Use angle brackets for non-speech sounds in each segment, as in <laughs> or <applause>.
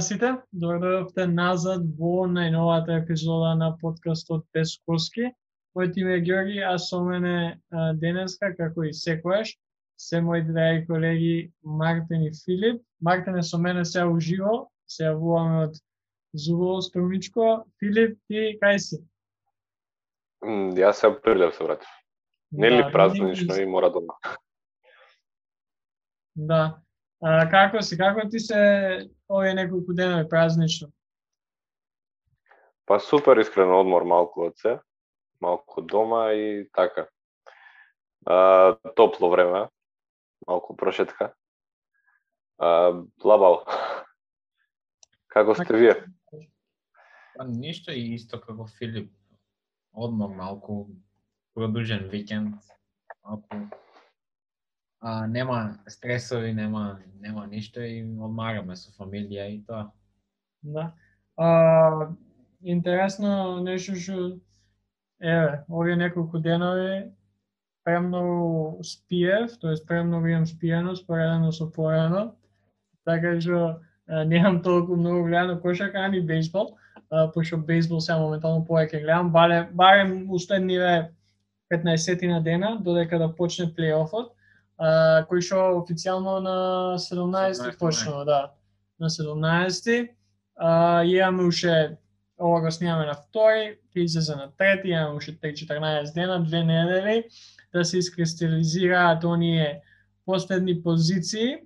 На сите, дојдовте назад во најновата епизода на подкастот Без Коски. Мојот име е Георги, а со мене денеска, како и секојаш, се мои драги колеги Мартин и Филип. Мартин е со мене сега уживо, се јавуваме од Зубово Струмичко. Филип, ти кај си? Јас се прилев се вратив. Нели да, празнично и мора дома. Да. А, како си? Како ти се овие неколку денови празнично? Па супер искрено одмор малку од се, малку дома и така. А, топло време, малку прошетка. А, лабал. <laughs> Како сте вие? Па ништо и исто како Филип. Одмор малку, продужен викенд, малку а, нема стресови, нема нема ништо и одмараме со фамилија и тоа. Да. А, интересно нешто што еве, овие неколку денови премногу спиев, тоест премногу имам спиено споредено со порано, така што немам толку многу гледано кошака ани бейсбол, пошто бейсбол сега моментално повеќе гледам, барем, барем устедниве 15 на дена, додека да почне плейофот, а, кој што официјално на 17 почнува, да. На 17 а, имаме уште ова го снимаме на втори, ќе излезе на трети, имаме уште 3-14 дена, две недели, да се искристализираат оние последни позиции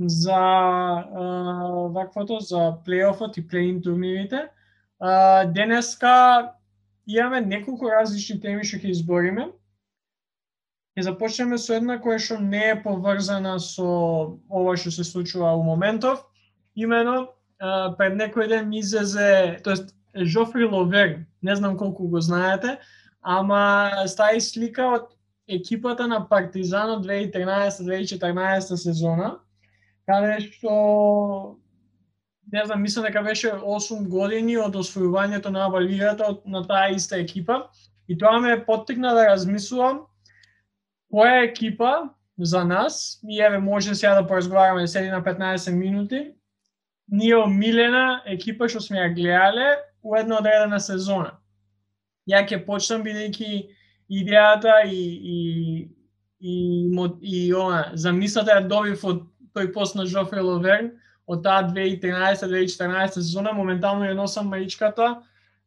за а, ваквото, за плейофот и плейн турнирите. А, денеска имаме неколку различни теми што ќе избориме. Ќе започнеме со една која што не е поврзана со ова што се случува у моментов. Имено, пред некој ден ми излезе, тоест Жофри Ловер, не знам колку го знаете, ама стаи слика од екипата на Партизан од 2013-2014 сезона, каде што не знам, мислам дека беше 8 години од освојувањето на Абалигата на таа иста екипа и тоа ме поттикна да размислувам која екипа за нас, и еве може сега да поразговараме 7 на 15 минути, ние омилена екипа што сме ја гледале у една одредена сезона. Ја ќе почнам бидејќи идејата и и и и, и она замислата ја добив од тој пост на Жофре Ловерн од таа 2013-2014 сезона, моментално ја носам маичката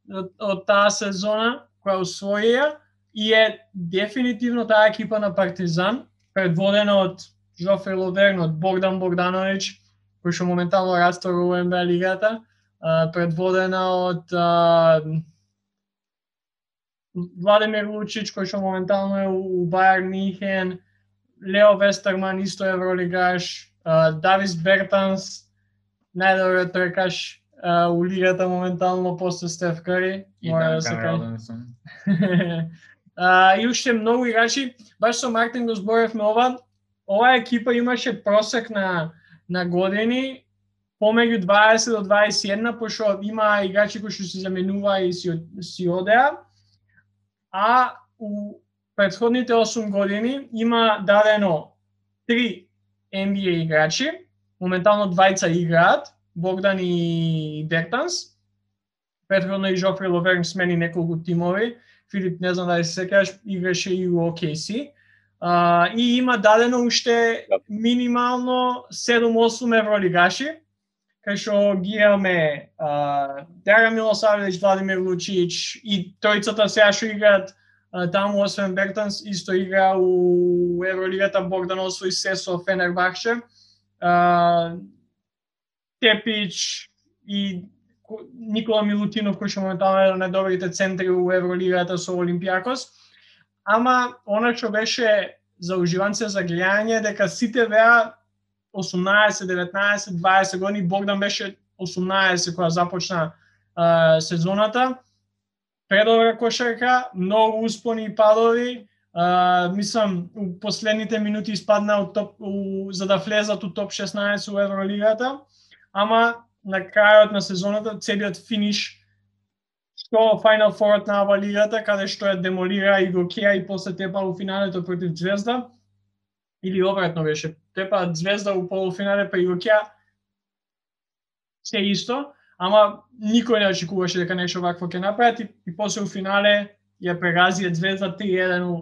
од, од таа сезона која усвоија и е дефинитивно таа екипа на Партизан, предводена од Жофе Ловерн, од Богдан Богдановиќ, кој што моментално растора во НБА лигата, предводена од Владимир Лучич, кој што моментално е у Бајер Михен, Лео Вестерман, исто евролигаш, Давис Бертанс, најдобриот тркаш у лигата моментално после Стеф Кари. И да <laughs> А, и уште многу играчи, баш со Мартин го зборевме ова, ова екипа имаше просек на, на години помеѓу 20 до 21, пошто има играчи кои што се заменува и си, си одеа, а у предходните 8 години има дадено три NBA играчи, моментално двајца играат, Богдан и Бертанс, предходно и Жофри Ловерн смени неколку тимови, Филип, не знам дали се секаш, играше и у. А, и има дадено уште да. минимално 7-8 евролигаши, кај што ги имаме Дера Милосавлевич, Владимир Лучич и тројцата сега што играат таму освен Бертанс, исто игра у Евролигата Богдан освои се со Фенербахче. Тепич и Никола Милутинов кој што моментално е на најдобрите центри у Евролигата со Олимпијакос, Ама она што беше за уживанци за гледање дека сите беа 18, 19, 20 години, Богдан беше 18 кога започна а, сезоната. Предобра кошарка, многу успони и падови. А, мислам, у последните минути испадна у топ, у, за да влезат у топ 16 у Евролигата. Ама на крајот на сезоната, целиот финиш што Final Four на Ава Лигата, каде што ја демолира и го кеа и после тепа у финалето против Звезда, или обратно беше, тепа Звезда у полуфинале па и го кеа, се исто, ама никој не очекуваше дека нешто вакво ќе направат и, и после у финале ја прегази Звезда 3-1 у,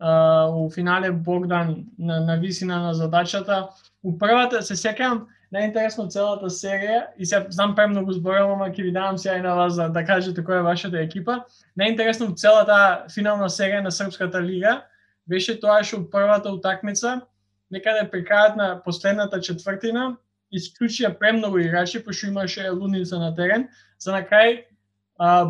у финале Богдан на, на висина на задачата. У првата се секам, најинтересно целата серија и се знам премногу зборам, ама ќе ви давам сега и на вас да, да кажете која е вашата екипа. Најинтересно целата финална серија на Српската лига беше тоа што првата утакмица некаде да при на последната четвртина исклучија премногу играчи, пошто имаше луница на терен, за на крај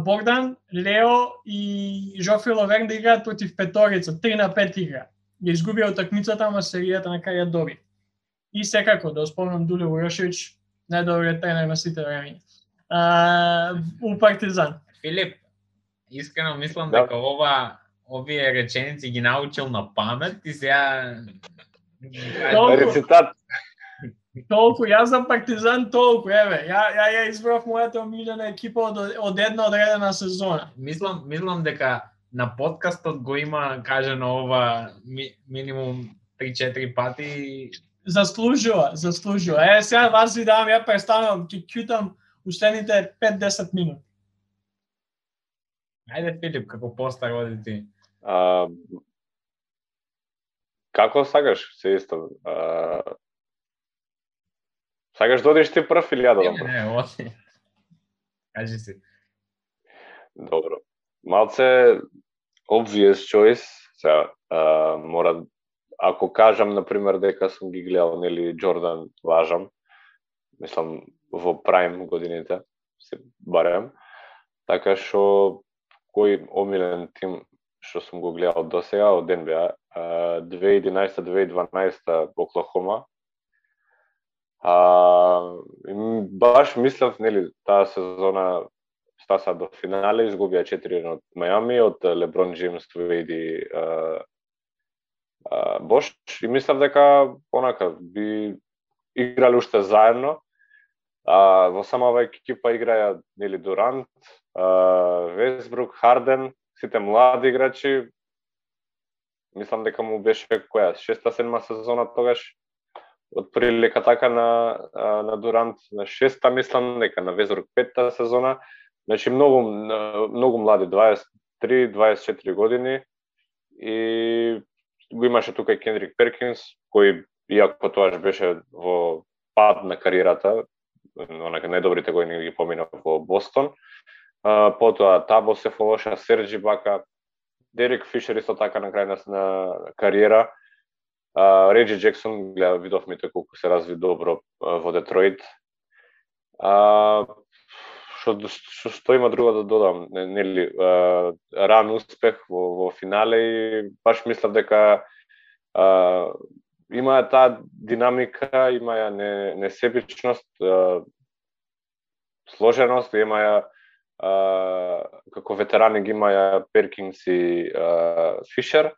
Богдан, Лео и Жофри Ловерн да играат против петорица, 3 на 5 игра. Ја изгубија утакмицата, ама серијата на крај ја доби. И секако, да спомнам Дуле Урошевич, најдобриот тренер на сите времења. у Партизан. Филип, искрено мислам Да. дека ова овие реченици ги научил на памет и сега. Рецитат. Толку, јас за Партизан толку, еве. Ја ја ја избрав мојата омилена екипа од од една одредена сезона. мислам мислам дека на подкастот го има кажано ова ми, минимум 3-4 пати Заслужува, заслужува. Е, сега вас ви давам, ја престанувам, ќе кјутам ушлените 5-10 минути. Ајде Филип, како постар оди ти. А, како сакаш, се исто. А, сакаш да одиш ти прв или ја да Не, не, оди. Кажи си. Добро. Малце obvious choice. Сега, а, мора ако кажам на пример дека сум ги гледал нели Джордан важам, Мислам во прайм годините се барем. Така што кој омилен тим што сум го гледал до сега од НБА, 2011-2012 Оклахома. А, и баш мислев, нели, таа сезона стаса до финале, изгубија 4 од Мајами, од Леброн Джеймс, Вейд Бош. И мислев дека онака би играле уште заедно. А, во сама оваа екипа играја нели Дурант, а, Весбрук, Харден, сите млади играчи. Мислам дека му беше која, шеста, седма сезона тогаш од прилика така на на Дурант на шеста мислам дека на Весбрук петта сезона. Значи многу многу млади, 23, 24 години и го имаше тука и Кендрик Перкинс, кој иако тоа беше во пад на кариерата, онака најдобрите години ги помина во Бостон. А, потоа Табо се фолоша, Серджи Бака, Дерек Фишер исто така на крај на, кариера. А, Реджи Джексон, гледа, видовме тој колку се разви добро во Детройт. А, што што што има друго да додам, нели, ран успех во во финале и баш мислев дека а, има таа динамика, има ја не, несебичност, а, сложеност, има ја а, како ветерани ги има ја Перкинс и а, Фишер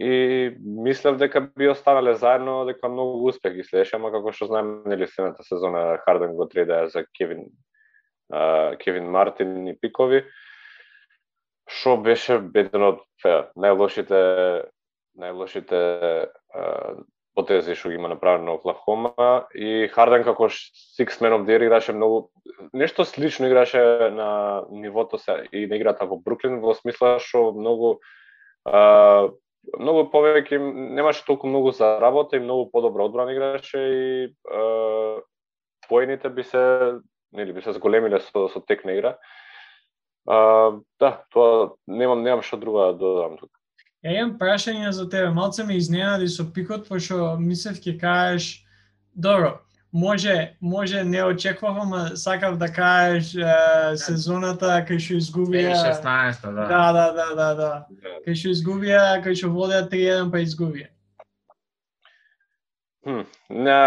и мислев дека би останале заедно, дека многу успех ги следеше, ама како што знаеме, нели следната сезона Харден го треда за Кевин Кевин Мартин и пикови, што беше еден од најлошите најлошите потези што ги има направено Оклахома. И Харден како six man of the year играше многу нешто слично играше на нивото се и на играта во Бруклин во смисла што многу а, многу повеќе немаше толку многу за работа и многу подобра одбрана играше и а, поените би се нели би се зголемиле со со тек на игра. А, да, тоа немам немам што друго да додам тука. Ја имам прашање за тебе. Малце ме изненади со пикот, пошто мислев ќе кажеш, добро, може, може не очекував, ама сакав да кажеш е, сезоната кај што изгубија... 2016 да. Да, да, да, да, да. Кај што изгубија, кај што водеа 3-1 па изгубија. Хм, не,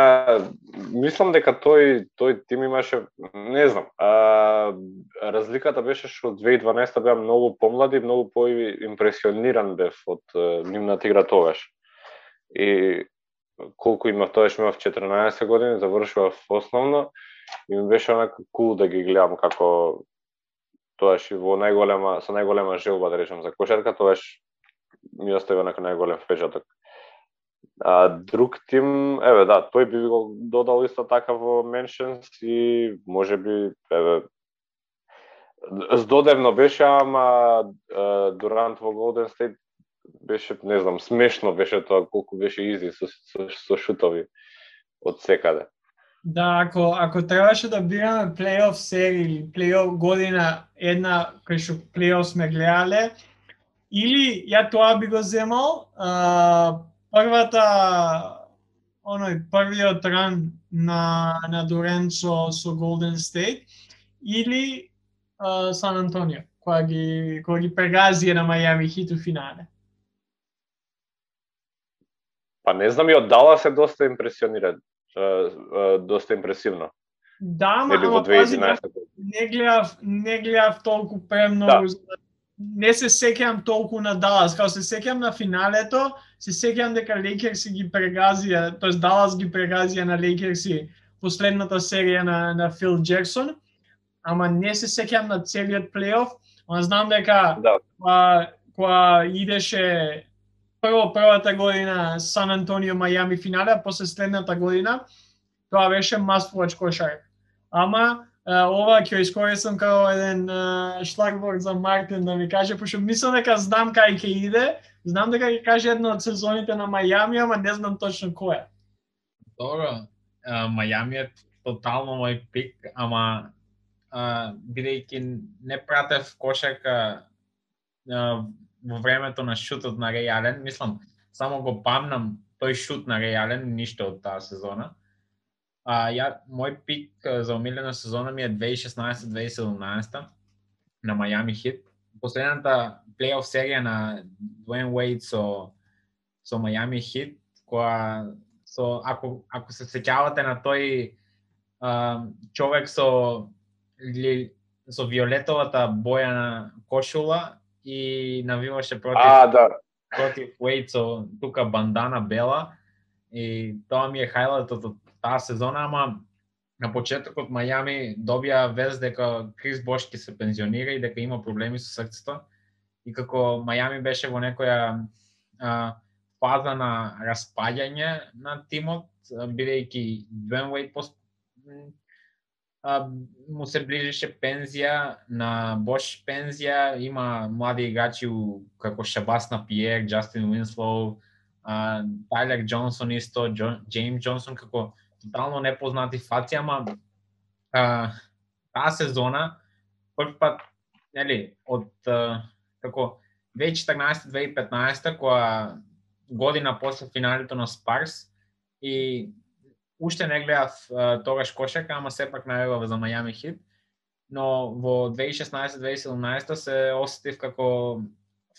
мислам дека тој тој тим имаше, не знам, а, разликата беше што 2012 беа многу помлади, многу поимпресиониран бев од нивната игра тогаш. И колку имав тогаш имав 14 години, завршував основно и ми беше онака кул да ги гледам како тогаш и во најголема со најголема желба да речам за кошарка, тогаш ми остави онака најголем впечаток. А друг тим, еве да, тој би го додал исто така во Mentions и може би еве здодевно беше, ама Дурант во Голден Стейт беше, не знам, смешно беше тоа колку беше изи со, со, со шутови од секаде. Да, ако ако требаше да бираме плейоф серија или плейоф година една кај што плейоф сме гледале, или ја тоа би го земал, а, првата оној првиот ран на на Дурен со Golden State или Сан Антонио, која ги која ги прегази на Мајами Хит у финале. Па не знам и од Далас е доста импресионира, доста импресивно. Да, ама, ама пази, не гледав, не гледав толку премногу, да. не се сеќавам толку на Далас, као се сеќавам на финалето, се сеќавам дека Лейкерси ги прегазија, тоест Далас ги прегазија на Лейкерси последната серија на, на Фил Джексон, ама не се сеќавам на целиот плейоф, ама знам дека да. кога, кога идеше прво првата година Сан Антонио Мајами финале, а после следната година тоа беше must watch кошар. Ама ова ќе искористам како еден шлагворд за Мартин да ми каже, пошто мислам дека знам кај ќе иде, знам дека ќе каже една од сезоните на Мајами, ама не знам точно која. Добро, Мајами е тотално мој пик, ама бидејќи не пратев кошарка во времето на шутот на Реј Ален, мислам, само го памнам тој шут на Реј Ален, ништо од таа сезона. А, ја, мој пик за омилена сезона ми е 2016-2017 на Мајами Хит. Последната плейоф серија на Дуен Уейд со со Мајами Хит, која со ако ако се сеќавате на тој а, човек со или со виолетовата боја на кошула и навиваше против а, да. против Уейт со тука бандана бела и тоа ми е хајлайтот од таа сезона, ама на почетокот Мајами добија вест дека Крис Бош ќе се пензионира и дека има проблеми со срцето и како Мајами беше во некоја а, фаза на распаѓање на тимот, бидејќи Двен пост... а, му се ближеше пензија, на Бош пензија, има млади играчи како Шабас на Пиер, Джастин Уинслоу, Тайлер Джонсон исто, Джон, Джеймс Джонсон како тотално непознати фаци, ама а, таа сезона прв пат нели од а, како 2014-2015 која година после финалето на Спарс и уште не гледав тогаш кошака, ама сепак најавав за Мајами Хит. Но во 2016-2017 се осетив како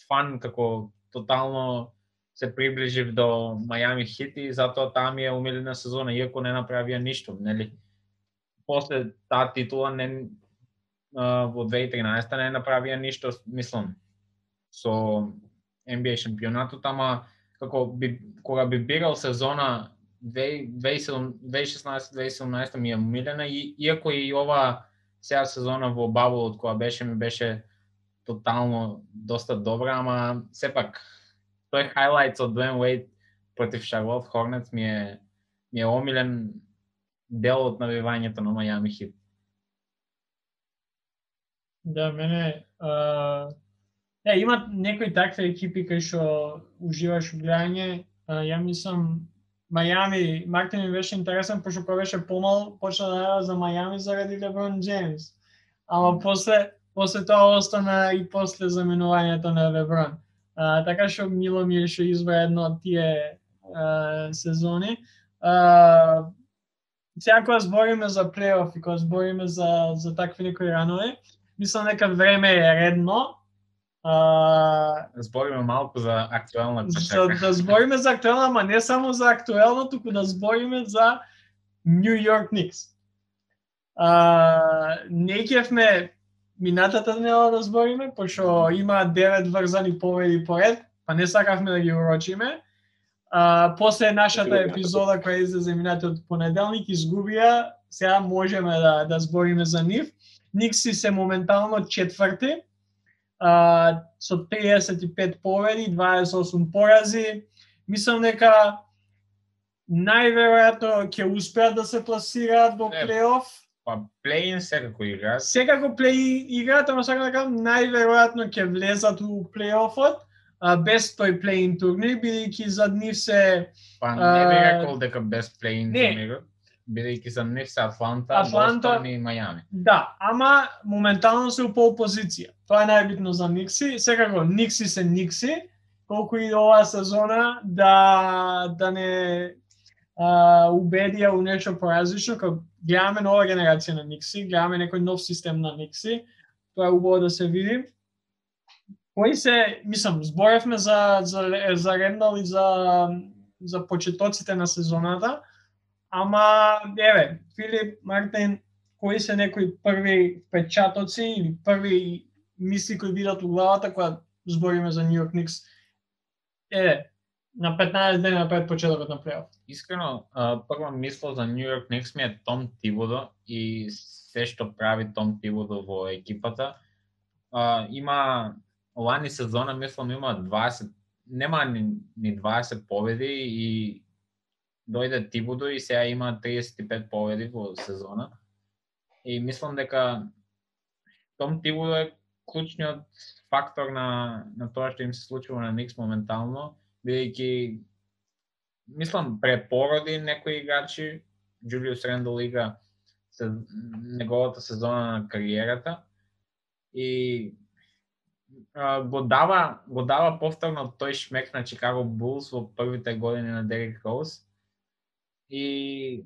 фан, како тотално се приближив до Мајами Хит и затоа таа ми е умилена сезона, иако не направија ништо, нели? После таа титула не во 2013 не направија ништо, мислам, со NBA шампионатот, ама како би, кога би бегал сезона 2016-2017 ми е милена и иако и ова сега сезона во од која беше ми беше тотално доста добра, ама сепак тој хайлайт од Дуен Уейт против Шарлот Хорнетс ми е ми е омилен дел од навивањето на Мајами Хит. Да, мене а е, има некои такви екипи кои што уживаш во гледање, ја мислам Мајами, Мартин ми беше интересен, пошто кога беше помал, почна да за Мајами заради Леброн Джеймс. Ама после, после тоа остана и после заменувањето на Леброн. А, така што мило ми е што избра едно од тие а, сезони. А, сега кога збориме за плейоф и кога збориме за, за такви некои ранови, мислам дека време е редно А, збориме малку за актуелна кошарка. Да, да збориме за актуелна, ама не само за актуелна, туку да збориме за Нью Йорк Никс. А, не кефме минатата днела да збориме, пошто има девет врзани победи поред, па не сакавме да ги урочиме. А, после нашата епизода која излезе минатиот понеделник изгубија, сега можеме да, да збориме за нив. Никси се моментално четврти, а, со 35 победи, 28 порази. Мислам дека најверојатно ќе успеат да се пласираат до плейоф. Па плей-ин секако играат. Секако плей играат, ама сакам да кажам, најверојатно ќе влезат у плейофот, а, без тој плей-ин турнир, бидејќи за нив се Па не би рекол дека без плей-ин не. Бидејќи за нив се Атланта, Атланта- Бостон и Мајами. Да, ама моментално се у пол позиција. Тоа е најбитно за Никси. Секако Никси се Никси, колку и оваа сезона да да не а, убедија у нешто поразлично, кога гледаме нова генерација на Никси, гледаме некој нов систем на Никси, тоа е убаво да се види. Кои се, мислам, зборевме за за за Рендал и за за почетоците на сезоната, ама еве, Филип Мартин, кои се некои први впечатоци или први мисли кои видат у главата кога збориме за Нью Йорк Никс? Е, на 15 дена пред почетокот на плейоф. Искрено, прва мисла за Нью Йорк Никс ми е Том Тибодо и се што прави Том Тибодо во екипата. А, има лани сезона, мислам, има 20, нема ни, ни 20 победи и дојде Тибудо и сега има 35 победи во сезона. И мислам дека Том Тибудо е клучниот фактор на, на тоа што им се случува на Никс моментално, бидејќи мислам препороди некои играчи, Джулиус Рендол игра се, неговата сезона на кариерата. И а, го дава го дава повторно тој шмек на Чикаго Булс во првите години на Дерек Роуз и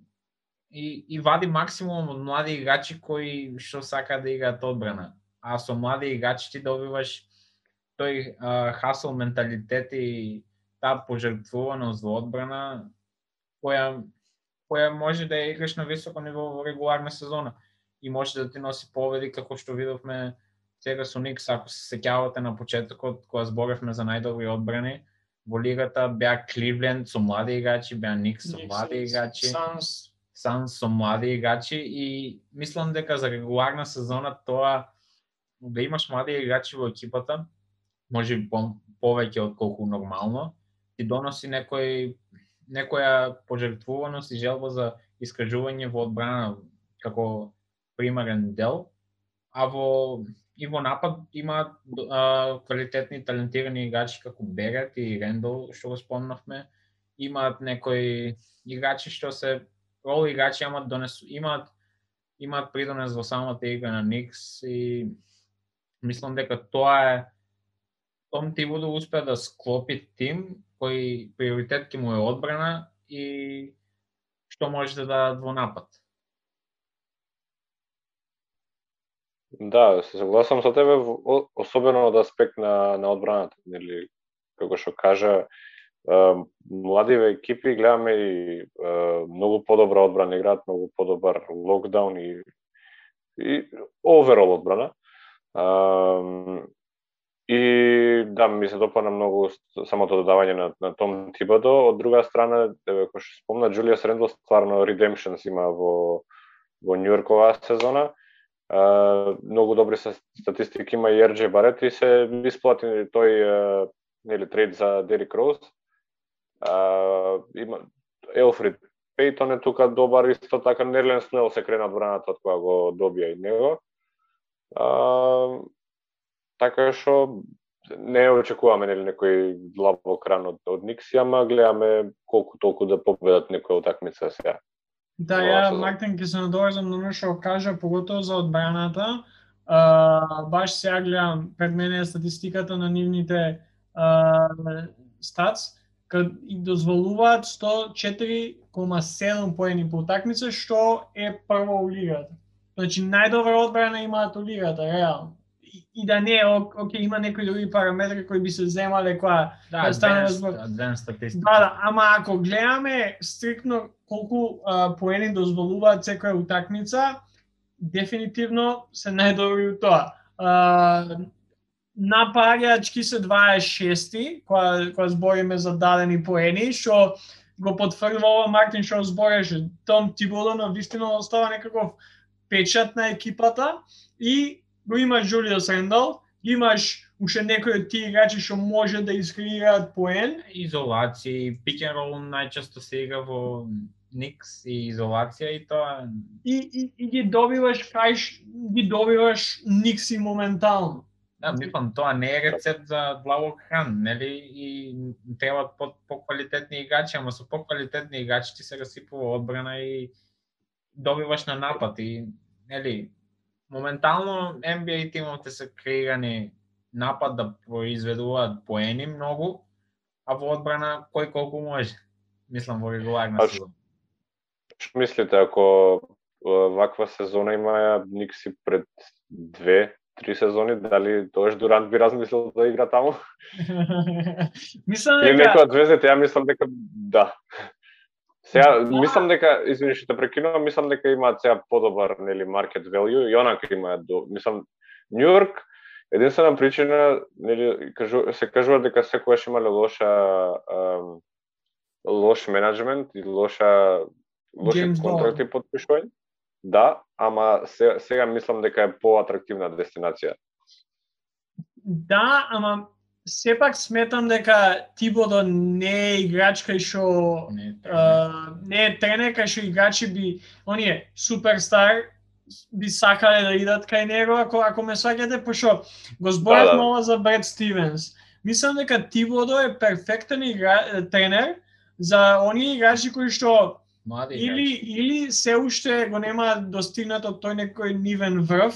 и, и вади максимум од млади играчи кои што сака да играат одбрана. А со млади играчи ти добиваш тој а, хасл менталитет и таа пожртвуваност во одбрана која која може да ја играш на високо ниво во регуларна сезона и може да ти носи победи како што видовме сега со Никс, ако се сеќавате на почетокот кога зборевме за најдобри одбрани, во лигата беа Кливленд со млади играчи, беа Никс со млади играчи. Санс, Санс со млади играчи и мислам дека за регуларна сезона тоа да имаш млади играчи во екипата, може би по, повеќе од колку нормално, ти доноси некој некоја пожртвуваност и желба за искажување во одбрана како примарен дел, а во и во напад има а, квалитетни талентирани играчи како Берет и Рендол што го спомнавме. Имаат некои играчи што се рол играчи имаат донесу, имаат имаат придонес во самата игра на Никс и мислам дека тоа е Том Тибудо успеа да склопи тим кој приоритет ќе му е одбрана и што може да дадат во напад. Да, се согласам со тебе, особено од аспект на, на одбраната, нели, како што кажа, младиве екипи гледаме и многу подобра одбрана играат, многу подобар локдаун и и оверол одбрана. И да, ми се допадна многу самото додавање на, на Том Тибадо. Од друга страна, еве кој што спомна, Джулиас Рендл стварно redemptions има во во Њујорк оваа сезона. Uh, многу добри статистики има и RJ Барет и се исплати тој uh, нели трейд за Дерик Роуз. Uh, има Елфрид Пейтон е тука добар исто така Нерлен Снел се крена одбраната од кога го добија и него. А, така што не очекуваме нели некој длабок ран од, од Никси, ама гледаме колку толку да победат некоја утакмица сега. Да, ја. Мартин ќе се надоврзам на оно што кажа, поготово за одбраната. А, баш сега гледам пред мене е статистиката на нивните а, стац, кад и дозволуваат 104,7 поени по утакмица, што е прво у лигата. Значи најдобра одбрана имаат у лигата, реално. И, да не, ок, оке, има некои други параметри кои би се земале кога Да, Да, стане статистика. Да, да, ама ако гледаме стриктно колку а, поени дозволуваат секоја утакмица, дефинитивно се најдобри у тоа. А, напаѓачки се 26 кога кога збориме за дадени поени, што го потврдува ова Мартин што збореше. Том Тибодо на вистина остава некаков печат на екипата и го имаш Джулиус Рендал, имаш уште некои од тие играчи што може да искреираат поен. Изолации, пик and roll најчесто се игра во Никс и изолација и тоа И, и, и ги добиваш кај ш- ги добиваш Никси моментално. Да, мислам, тоа не е рецепт за длабок хран, нели? И требаат по, поквалитетни играчи, ама со поквалитетни играчи ти се расипува одбрана и добиваш на напад и нели моментално NBA тимовите се креирани напад да произведуваат поени многу, а во одбрана кој колку може. Мислам во регуларна сезона. Што мислите ако ваква сезона има Никси пред две, три сезони, дали тоаш Дурант би размислил да игра таму? <laughs> Мислам Или дека некој од звездите, ја мислам дека да. Сега, мислам дека, извини што те прекинувам, мислам дека имаат сега подобар, нели, market value и онака имаат до, мислам, Нью Йорк, единствена причина, нели, кажу, се кажува дека секогаш имале лоша ам, лош менеджмент и лоша лоши James контракти подпишување. Да, ама сега, сега мислам дека е поатрактивна дестинација. да, ама сепак сметам дека Тибодо не е играч кај што Не, а, не е тренер кај што играчи би оние суперстар би сакале да идат кај него ако ако ме сваќате пошто го зборев Да, да. мало за Бред Стивенс. Мислам дека Тибодо е перфектен игра, тренер за оние играчи кои што Млади или играчи. или се уште го нема достигнато тој некој нивен врв.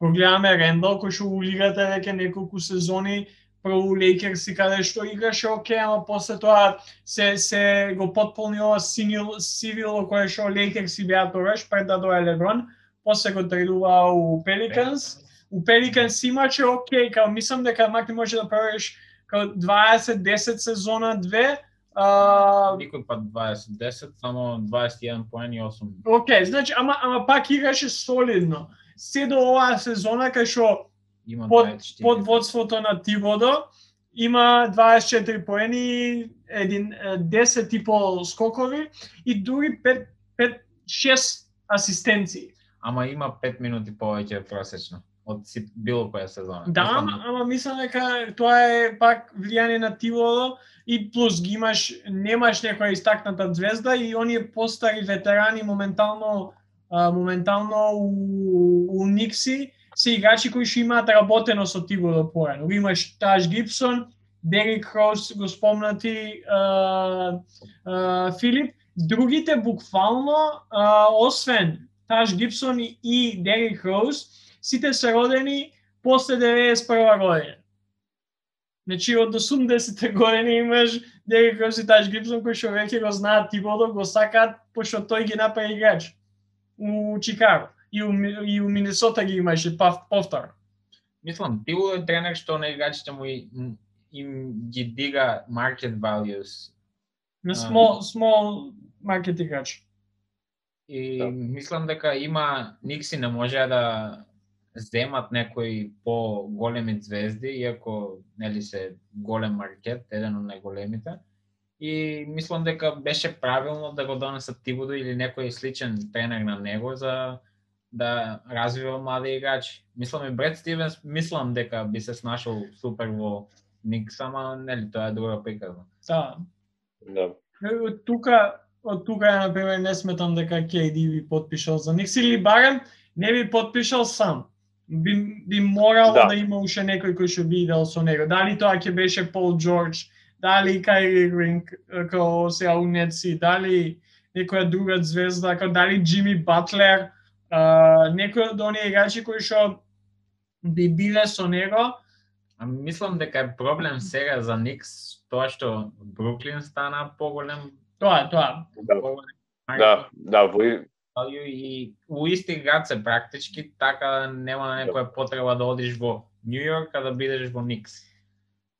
Го гледаме Рендал кој што у лигата веќе неколку сезони прво Лейкерси каде што играше оке, ама после тоа се се го потполни ова синил сивило кое што Лейкерси беа тогаш пред да дое Леброн, после го тредува у Пеликанс. У Пеликанс имаче окей, као мислам дека мак ти може да правиш као 20-10 сезона 2, а, Никој пат 20-10, само 21 поени и 8. Океј, значи, ама, ама пак играше солидно. Се до оваа сезона кај што Има под, 24. под водството на Тибодо има 24 поени, един, е, 10 и пол скокови и дури 5, 5 6 асистенции. Ама има 5 минути повеќе просечно од си, било која сезона. Да, ама, ама мислам дека тоа е пак влијание на Тибодо и плюс ги имаш, немаш некоја истакната звезда и оние постари ветерани моментално а, моментално у, у Никси се играчи кои што имаат работено со Тибодо порано. Имаш Таш Гибсон, Дерик Роуз, го спомнати а, а, Филип, другите буквално а, освен Таш Гибсон и, и Дерик Роуз, сите се родени после 91 година. Значи од 80-те години имаш Дерик Роуз и Таш Гибсон кои што веќе го знаат Тибодо, го сакаат, пошто тој ги направи играч у Чикаго. И у, и у Минесота ги имаше пав- повтор. Мислам, Тибо е тренер што на играчите му и- им ги дига market values. Small, small market играч. И Да. мислам дека има Никси не може да земат некои по-големи звезди, иако нели се голем маркет, еден од најголемите. И мислам дека беше правилно да го донесат Тибодо или некој сличен тренер на него за да развива млади играчи. Мислам и Бред Стивенс, мислам дека би се снашол супер во Никс, ама нели тоа е друга приказна. Да. Да. Од тука, од тука ја, например, не сметам дека KD би подпишал за Никс или барем не би подпишал сам. Би, би морало да. Да. има уште некој кој што би идел со него. Дали тоа ќе беше Пол Джордж, дали Кайри Ирвинг како сега у Нетси, дали некоја друга звезда, како дали Джими Батлер, а, некој од оние играчи кои што би биле со него, А мислам дека е проблем сега за Никс тоа што Бруклин стана поголем тоа е тоа. Да. поголем Да, да, во и- у исти град се практички, така нема некоја потреба да одиш во Нью Йорк, а да бидеш во Никс.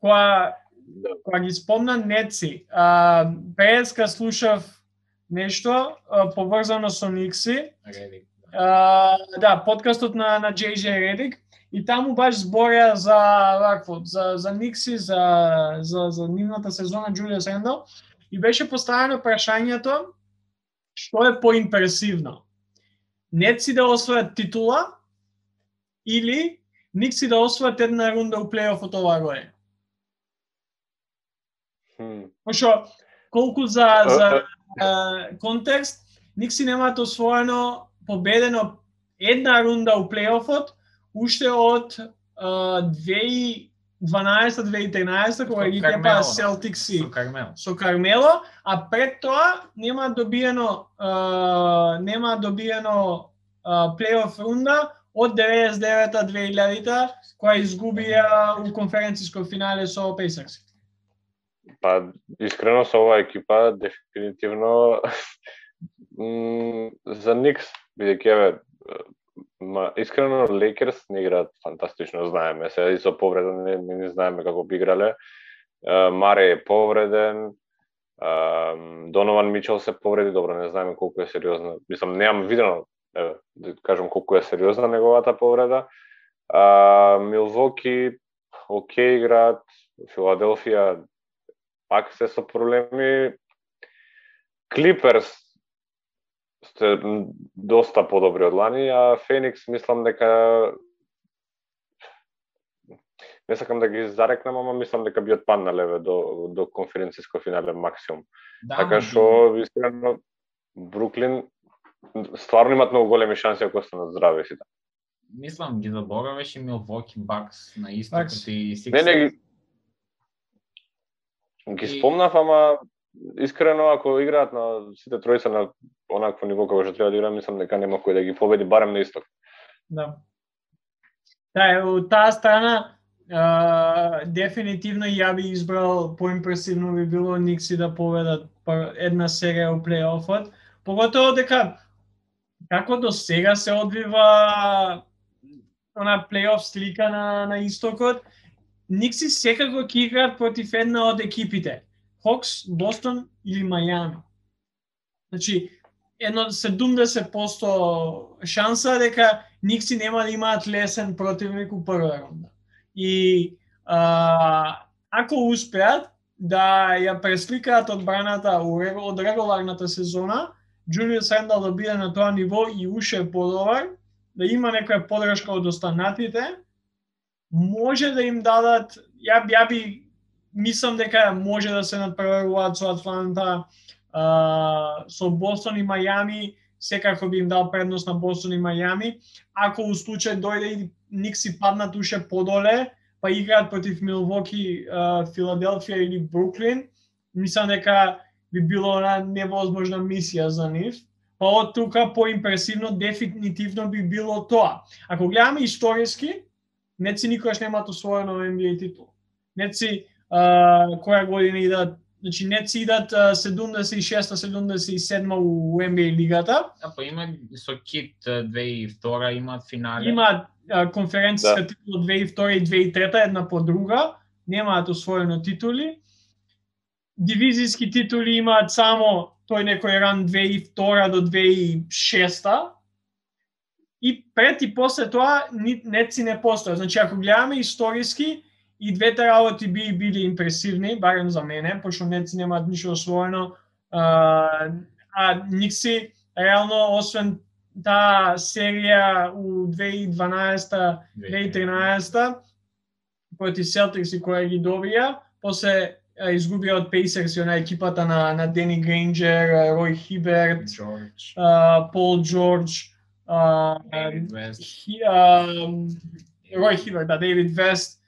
Кога да. кога ги спомна Неци, а, преска слушав нешто а, поврзано со Никси, Реди. А, да, подкастот на, на JJ Redick, и таму баш збореа за вакво, за, за Никси, за, за, за нивната сезона Джулиус Рендал, и беше поставено прашањето што е поимпресивно. Неци да освојат титула или Никси да освојат една рунда у плейофот оваа година. Хм. Пошто колку за за а, контекст, Никси немаат освоено победено една рунда у плейофот уште од 2012-2013 кога ги тепа Селтикси Со Кармел. со Кармело, а пред тоа нема добиено а, нема добиено а, плейоф рунда од 99-та 2000-та која изгубија у конференциско финале со Пейсерс. Па, искрено со оваа екипа, дефинитивно <laughs> за Никс, бидејќи еве, ма, искрено Лейкерс не играат фантастично, знаеме. Се и со повреда не, не, не знаеме како би играле. Маре е повреден, Донован Мичел се повреди, добро, не знаеме колку е сериозна. Мислам, немам видено, еве, да кажам колку е сериозна неговата повреда. А, Милвоки, оке играат, Филаделфија пак се со проблеми. Клиперс сте доста подобри од лани, а Феникс мислам дека не сакам да ги зарекнам, ама мислам дека би отпаднале до до конференциско финале максимум. Да, така што искрено Бруклин стварно имаат многу големи шанси ако останат здрави сите. мислам ги забораваш и Милвоки Бакс на истокот и Sixers. Не, не ги ги И- спомнав, ама искрено ако играат на сите тројца на онакво ниво како што треба да играат, мислам дека нема кој да ги победи барем на исток. Да. Да, од таа страна а, дефинитивно ја би избрал поимпресивно би било Никси да победат па, една серија у плейофот, поготово дека како до сега се одвива она плейоф слика на на истокот, Никси секако ќе играат против една од екипите. Хокс, Бостон или Мајами. Значи, едно 70% шанса дека Никси нема да имаат лесен противник у прва рунда. И а, ако успеат да ја пресликаат одбраната од регуларната сезона, Джулиус Рендал да биде на тоа ниво и уште подобар, да има некоја подршка од останатите, може да им дадат, ја, ја би мислам дека може да се надпреваруваат со Атланта, а, со Бостон и Мајами, секако би им дал предност на Бостон и Мајами. Ако у случај дојде и Никси паднат уште подоле, па играат против Милвоки, Филаделфија или Бруклин, мислам дека би било една невозможна мисија за нив. Па од тука поимпресивно дефинитивно би било тоа. Ако гледаме историски, Неци никогаш немаат да освоено NBA титул. Неци која година идат, значи Неци идат а, 76-77 у NBA лигата, Да, па има со Кит 2002 имаат финале. имаат а, конференциска Да. титул 2002 и 2003 една по друга, немаат освоено титули. Дивизијски титули имаат само тој некој ран 2002 до 2006 и пред и после тоа ни- неци не постоја. Значи ако гледаме историски и двете работи би били импресивни, барем за мене, пошто неци немаат ништо освоено, а, а Никси реално освен таа серија у 2012-2013 против Селтикс која ги добија, после изгубија од Пейсерс и она екипата на на Дени Грейнджер, Рој Хиберт, Джордж, а, Пол Джордж, а, Рој Хиберт, да, Дейвид Вест,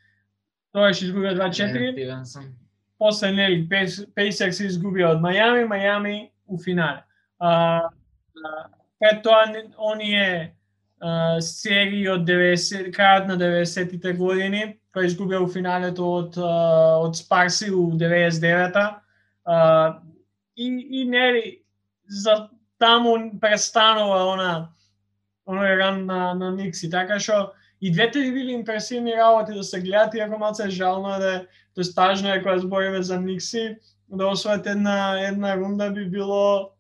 тоа ќе изгубија 2-4 Стивенсон. после нели Пейсерс се изгубија од Мајами, Мајами у финале. А, а, пред тоа оние а, серии од 90 крајот на 90-тите години, кој изгубија у финалето од од Спарси у 99-та. А, и и нели за таму престанува она оној ран на, на Никси, така што и двете би били импресивни работи да се гледат, иако малце жално е да е тажно е кога збориме за Никси, да освојат една една рунда би било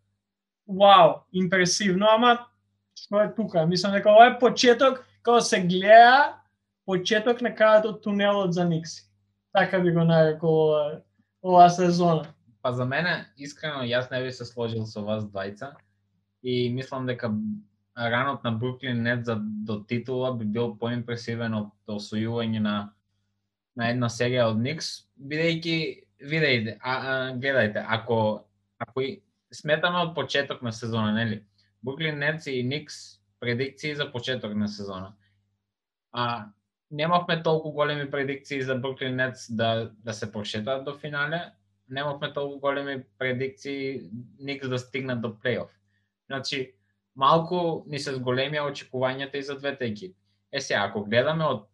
вау, импресивно, ама што е тука? Мислам дека ова е почеток, кога се гледа почеток на крајот од тунелот за Никси. Така би го нарекол ова, оваа сезона. Па за мене, искрено, јас не би се сложил со вас двајца и мислам дека ранот на Бруклин Нет за до титула би бил поимпресивен од освојување на на една серија од Никс, бидејќи видејте, а, а, гледајте, ако ако и сметаме од почеток на сезона, нели? Бруклин Нетс и Никс предикции за почеток на сезона. А немавме толку големи предикции за Бруклин Нетс да да се прошетаат до финале, немавме толку големи предикции Никс да стигнат до плейоф. Значи, малку ни се зголемија очекувањата и за двете екипи. Е се, ако гледаме од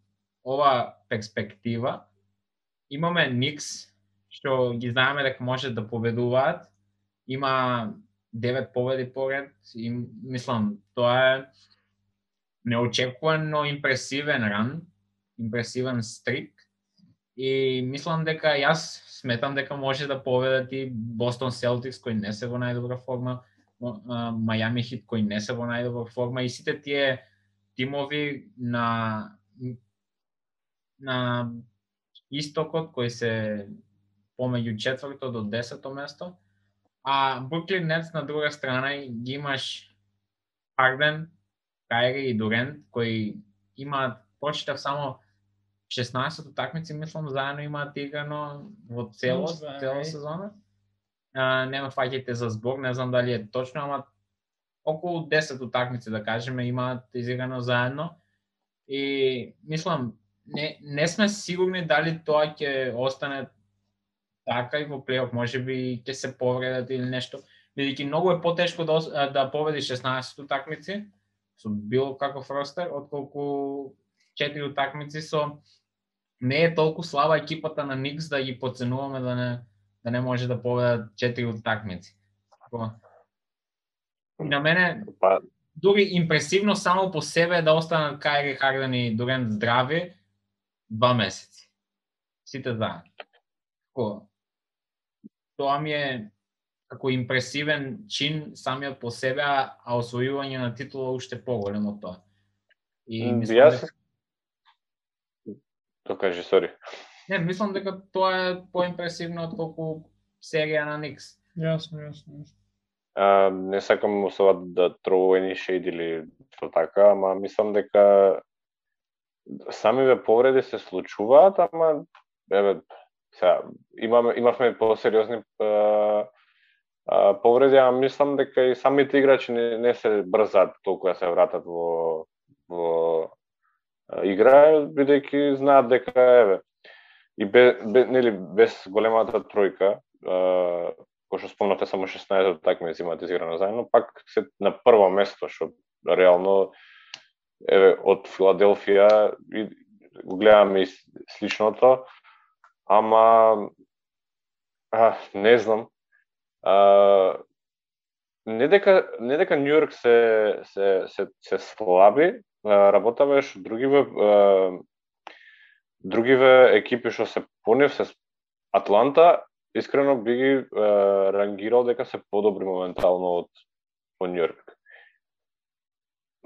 ова перспектива, имаме Никс, што ги знаеме дека може да победуваат, има девет победи поред. И мислам тоа е неочекувано импресивен ран, импресивен стрик. И мислам дека јас сметам дека може да победат и Бостон Селтикс кои не се во најдобра форма, Мајами Хит кои не се во најдобра форма и сите тие тимови на на истокот кои се помеѓу четврто до десето место, а Бруклин Нетс на друга страна ги имаш Харден, Кайри и Дурент, кои имаат, прочитав само 16 такмици, мислам, заедно имаат играно во целост, цела сезона не ме фаќајте за збор, не знам дали е точно, ама околу 10 утакмици да кажеме, имаат изиграно заедно. И мислам, не, не сме сигурни дали тоа ќе остане така и во плейоф, може би ќе се повредат или нешто, бидејќи многу е потешко да, да победи 16 утакмици со било каков ростер, отколку 4 утакмици со не е толку слаба екипата на Никс да ги подценуваме да не да не може да победат 4 такмици. И на мене па... дури импресивно само по себе да останат Кайри Харден и Дурент здрави два месеци. Сите заедно тоа ми е како импресивен чин самиот по себе, а, освојување на титула уште поголем од тоа. И мислам Јас... дека... То кажи, сори. Не, мислам дека тоа е поимпресивно од колку серија на Никс. Јасно, јасно, јасно. А, не сакам особа да тровува шейд или што така, ама мислам дека самиве повреди се случуваат, ама еве Сега, имаме, имавме посериозни повреди, а мислам дека и самите играчи не, не се брзат толку да се вратат во, во игра, бидејќи знаат дека еве и бе, бе, нели без големата тројка, кој што спомнате само 16 такмици имаат изиграно заедно, пак се на прво место што реално еве од Филаделфија и го гледаме и сличното ама а, не знам. А, не дека не дека Нью Йорк се се се се слаби, работаве што другиве другиве екипи што се понив се Атланта искрено би ги рангирал дека се подобри моментално од по Нью Йорк.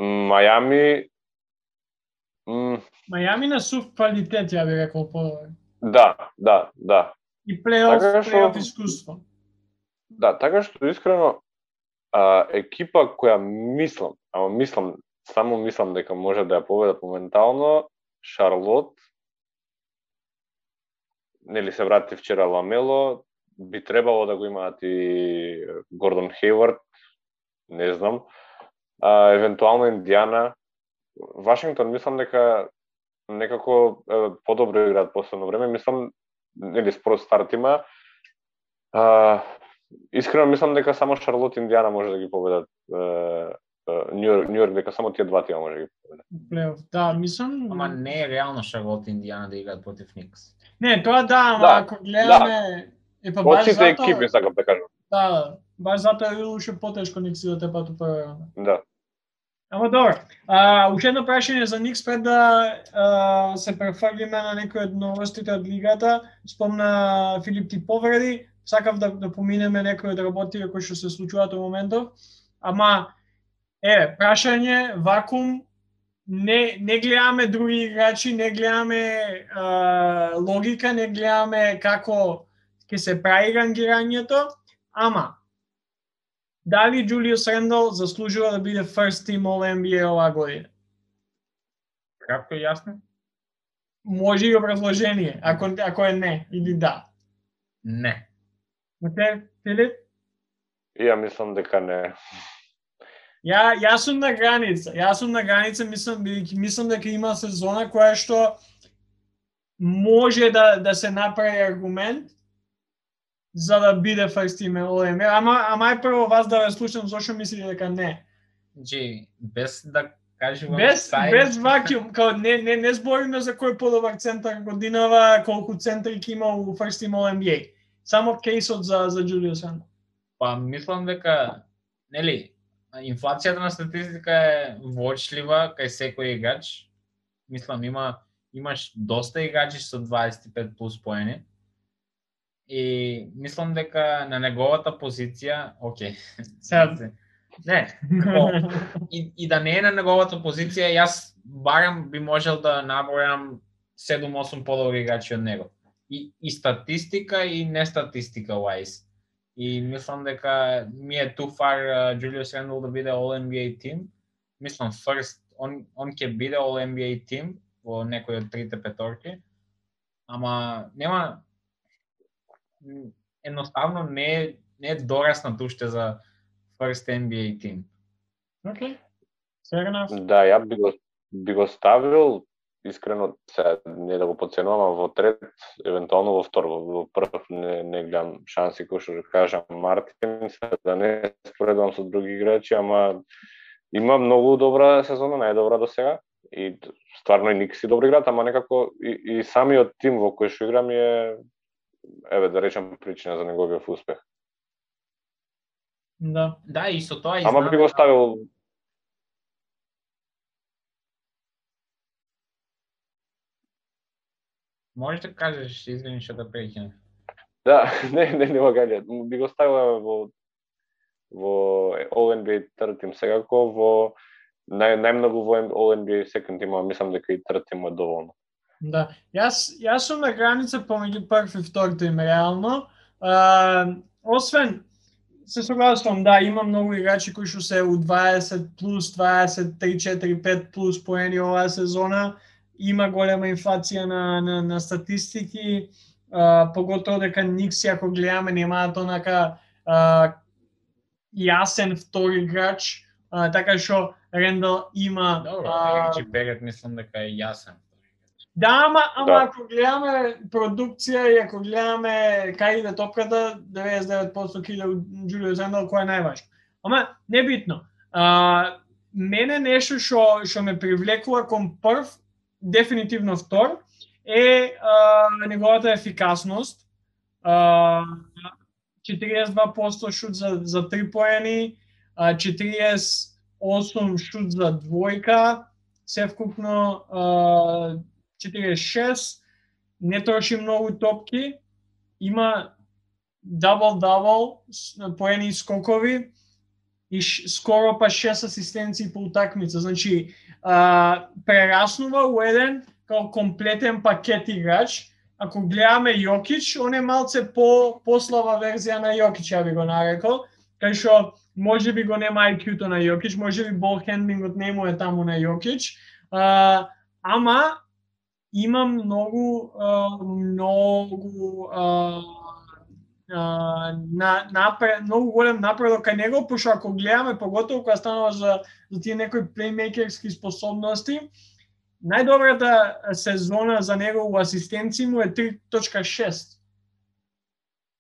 Мајами Мајами на сув квалитет, ја би рекол подобри. Да, да, да. И плейоф, така што, плейоф искуство. Да, така што искрено а, екипа која мислам, ама мислам, само мислам дека може да ја победат моментално, Шарлот, нели се врати вчера Ламело, би требало да го имаат и Гордон Хейвард, не знам, а, евентуално Индиана, Вашингтон мислам дека некако е, подобро играат последно време. Мислам, нели според старт има, а, искрено мислам дека само Шарлот и Индиана може да ги победат Нью Йорк, дека само тие два тима може да ги победат. Плейоф, да, мислам... Ама не е реално Шарлот и Индиана да играат против Никс. Не, тоа да, ама да, ако гледаме... Да. Е, па баш сите екипи, сакам да кажам. Да, баш затоа е уште потешко Никс да те пату прва Да. Ама добро. А, уште едно прашање за Никс пред да а, се префрлиме на некои од новостите од лигата. Спомна Филип ти повреди, сакав да, да поминеме некои од работите кои што се случуваат во моментов. Ама, е, прашање, вакуум, не, не гледаме други играчи, не гледаме а, логика, не гледаме, како ќе се прави рангирањето, ама дали Джулиус Рендал заслужува да биде first team All NBA оваа година? Кратко и јасно? Може и образложение, ако, ако е не или да. Не. Оке, Филип? Ја мислам дека не. Ја, јас сум на граница. Јас сум на граница, мислам, бидејќи мислам дека има сезона која што може да, да се направи аргумент за да биде first team NBA. Ама, ама ај прво вас да ве слушам зошто мислите дека не. Значи, без да кажувам Без, сај- без вакуум, као не, не, не збориме за кој подобар центар годинава, колку центри ќе има у First Team NBA. Само кейсот за, за Джулиус Рандл. Па мислам дека нели инфлацијата на статистика е вочлива кај секој играч. Мислам има имаш доста играчи со 25 плюс поени. И мислам дека на неговата позиција, окей. <laughs> Сега. Не, како, и, и да не е на неговата позиција, јас барем би можел да набројам 7-8 подобри играчи од него. И, и статистика и не статистика wise. И мислам дека ми е too far Джулиус Рендл да биде All NBA тим. Мислам first он он ќе биде All NBA тим во некој од трите петорки. Ама нема м, едноставно не е не е дораснат уште за first NBA тим. Окей. Fair enough. Да, ја би го, би го ставил искрено, сега не да го подценувам, а во трет, евентуално во втор, во, во прв не, не гледам шанси, кој што кажам Мартин, сега да не споредувам со други играчи, ама има многу добра сезона, најдобра до сега. И стварно и Никси добро играат, ама некако и, и самиот тим во кој што играм е еве да речем причина за неговиот успех. Да. Да, и со тоа и Ама би го ставил Можеш да кажеш, извини што да прекинав. Да, <laughs> не, не, нема гаѓа. Би го ставила во во All NBA third team секако, во нај, најмногу во All NBA second team, ама мислам дека и third team е доволно. Да. Јас, јас сум на граница помеѓу прв и втор тим, реално. А, освен, се согласувам, да, има многу играчи кои што се у 20 плюс, 20, 3, 4, 5 плюс поени оваа сезона. Има голема инфлација на, на, на статистики, а, поготово дека Никси, ако гледаме, немаат онака а, јасен втор играч, а, така што Рендал има Добро, а, Берет мислам дека е јасен. Да, ама, ама Да. ако гледаме продукција и ако гледаме кај иде топката, 99% ќе иде у Джулио Рендал, кој е најважно. Ама, небитно. А, мене нешто што што ме привлекува кон прв, дефинитивно втор, е а, неговата ефикасност. А, 42% шут за, за 3 поени, а, 48 шут за двојка, се вкупно а, 46, не троши многу топки, има дабл-дабл, поени и скокови, и ш, скоро па 6 асистенции по утакмица. Значи, а, прераснува у еден као комплетен пакет играч. Ако гледаме Јокич, он е малце по послава верзија на Јокич, ја би го нарекол, кај што може би го нема IQ-то на Јокич, може би бол хендлингот не му е таму на Јокич, а, ама има многу а, многу а, а, на, напред, многу голем напредок кај него, пошто ако гледаме, поготово кога станува за, за тие некои плеймейкерски способности, најдобрата сезона за него у асистенции му е 3.6.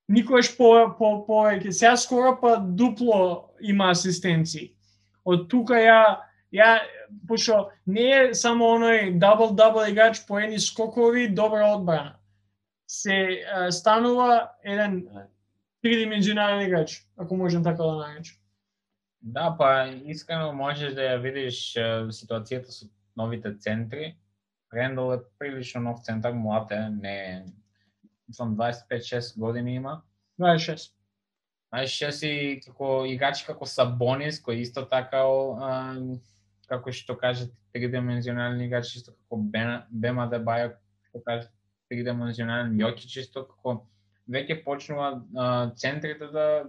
Никогаш по, по, повеќе. Сега скоро па дупло има асистенции. Од тука ја, ја пошто не е само оној дабл-дабл играч по едни скокови, добра одбрана. Се а, станува еден тридимензионален играч, ако можем така да наречем. Да, па искрено можеш да ја видиш ситуацијата со новите центри. Рендал е прилично нов центар, млад е, не е, мислам 25-6 години има. 26. Знаеш, ќе си како играчи како Сабонис, кој исто така а, како што кажат тридимензионални играчи, исто како Бема Дебајо, што кажат Да тридимензионален Јокич, исто како веќе почнува а, центрите да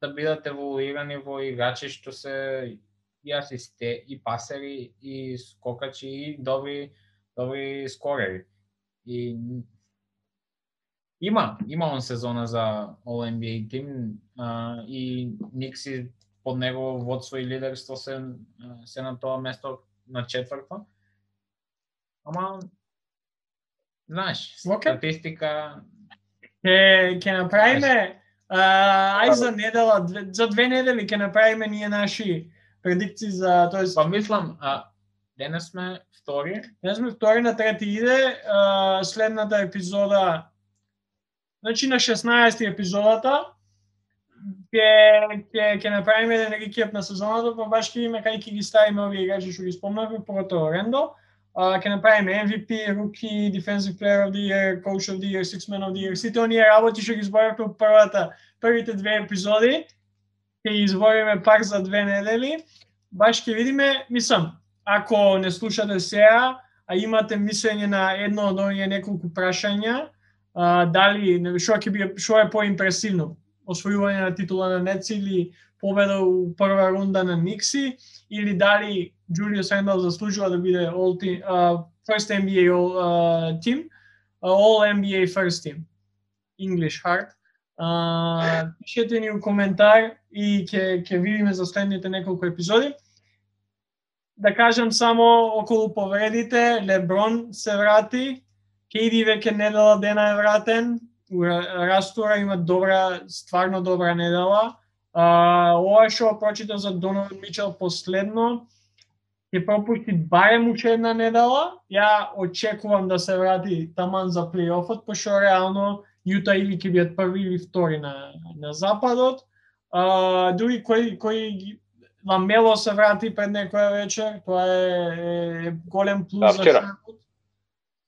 да бидат еволуирани во играчи што се и асисте, и пасери, и скокачи, и добри добри скорери. И има, има он сезона за All NBA тим а, и Никси под негово водство и лидерство се се на тоа место на четврто. Ама знаеш, статистика. Ке, ке направиме, а, ај за недела, две, за две недели ќе направиме ние наши предикции за, тоест, Па мислам, а, денес сме втори, не сме втори на трети иде, а, следната епизода, значи на 16 епизодата, ќе ќе ќе направиме еден рекеп на сезоната, па баш ќе видиме кај ќе ги ставиме овие играчи што ги спомнавме, поготово Рендо. Ќе направиме MVP, Rookie, Defensive Player of the Year, Coach of the Year, Six Man of the Year, сите оние работи што ги зборавме во првата, првите две епизоди, ќе ги избориме пак за две недели. Баш ќе видиме, мислам, ако не слушате сега, а имате мислење на едно од оние неколку прашања, а, дали не- што ќе би што е поимпресивно, освојување на титула на Нец или победа у прва рунда на Никси или дали Julius Randle заслужува да биде all team, uh, first NBA all uh, team, uh, all NBA first team. English hard. Uh, пишете ни у коментар и ќе ќе видиме за следните неколку епизоди. Да кажам само околу повредите, Леброн се врати, Кейди веќе недела дена е вратен, Растура има добра, стварно добра недела. А, ова што прочитав за Донован Мичел последно, ќе пропусти барем уште една недела. Ја очекувам да се врати таман за плейофот, пошто реално Јута или ќе бидат први или втори на, на западот. А, дури кој, кој Ламело се врати пред некоја вечер, тоа е, е голем плюс Да, за. Шаркот.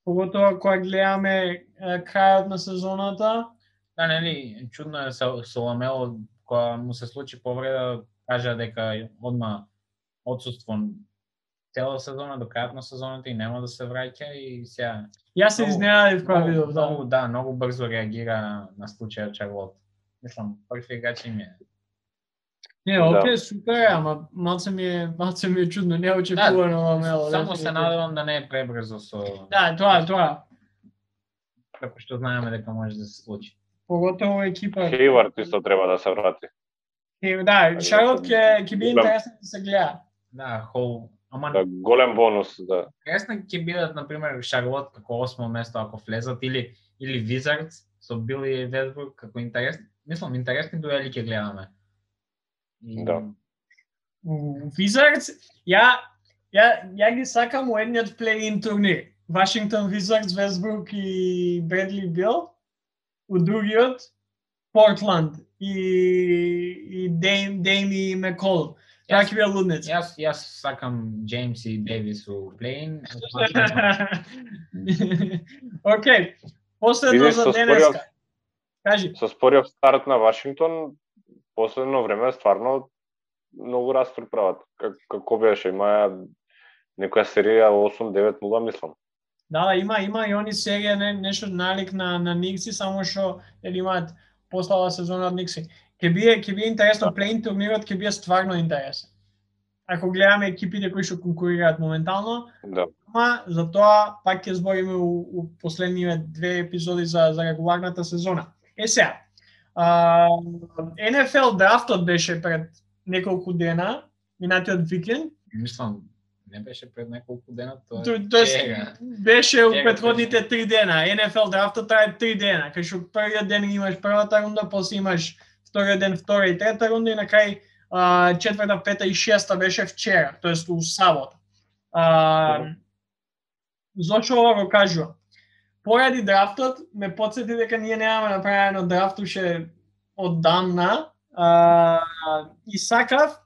Поготоа кога гледаме е, крајот на сезоната. Да, нели, чудно е со, со Ламело, кога му се случи повреда, кажа дека одма отсутство цела сезона до крајот на сезоната и нема да се враќа и сега Јас се изненадив кога видов, да. многу, да, многу брзо реагира на случајот Чарлот. Мислам, први играч им е. Не, Да. окей, супер, ама малце ми е, малце ми е чудно, не очекувано Ламело. Само се дефинитивно. надевам да не е пребрзо со Да, тоа, тоа. како што знаеме дека може да се случи. Поготово екипа. Хейвард исто треба да се врати. Е, Да, Шарлот ќе ќе биде Да. интересно да се гледа. Да, Хол, ама Да, голем бонус, да. интересно ќе бидат на пример Шарлот како осмо место ако влезат или или Wizards со Били и Весбрук како интересни, мислам интересни дуели ќе гледаме. И, Да. Wizards, ја ја ја ги сакам едниот плей-ин турнир. Вашингтон Wizards, Весбрук и Бредли Бил. У другиот Портланд и и Дейм Дейм и Тоа ќе биде лудница. Јас јас сакам Джеймс и Дейвис у плейн. <laughs> Океј. Последно за со денеска. Кажи. Со спориот старт на Вашингтон, последно време стварно многу растур прават. Как, како беше, имаја некоја серија 8-9-0, мислам. Да, да, има има и они серија не, нешто налик на на Никси, само што имаат послава сезона од Никси. Ќе биде ќе биде интересно плейн турнирот ќе биде стварно интересен. Ако гледаме екипите кои што конкурираат моментално, Да. ама за тоа пак ќе збориме у, у последниве две епизоди за за регуларната сезона. Е сега, а, NFL драфтот беше пред неколку дена, минатиот викенд, Мислам, не беше пред неколку дена, тоа То- е вчера. беше у претходните три дена. NFL драфтот трае три дена. Кај што првиот ден имаш првата рунда, после имаш вториот ден втора и трета рунда и на крај а, четврта, пета и шеста беше вчера, тоест у сабота. А, зошто ова го кажувам? Поради драфтот ме подсети дека ние немаме направено драфт од дамна а, и сакав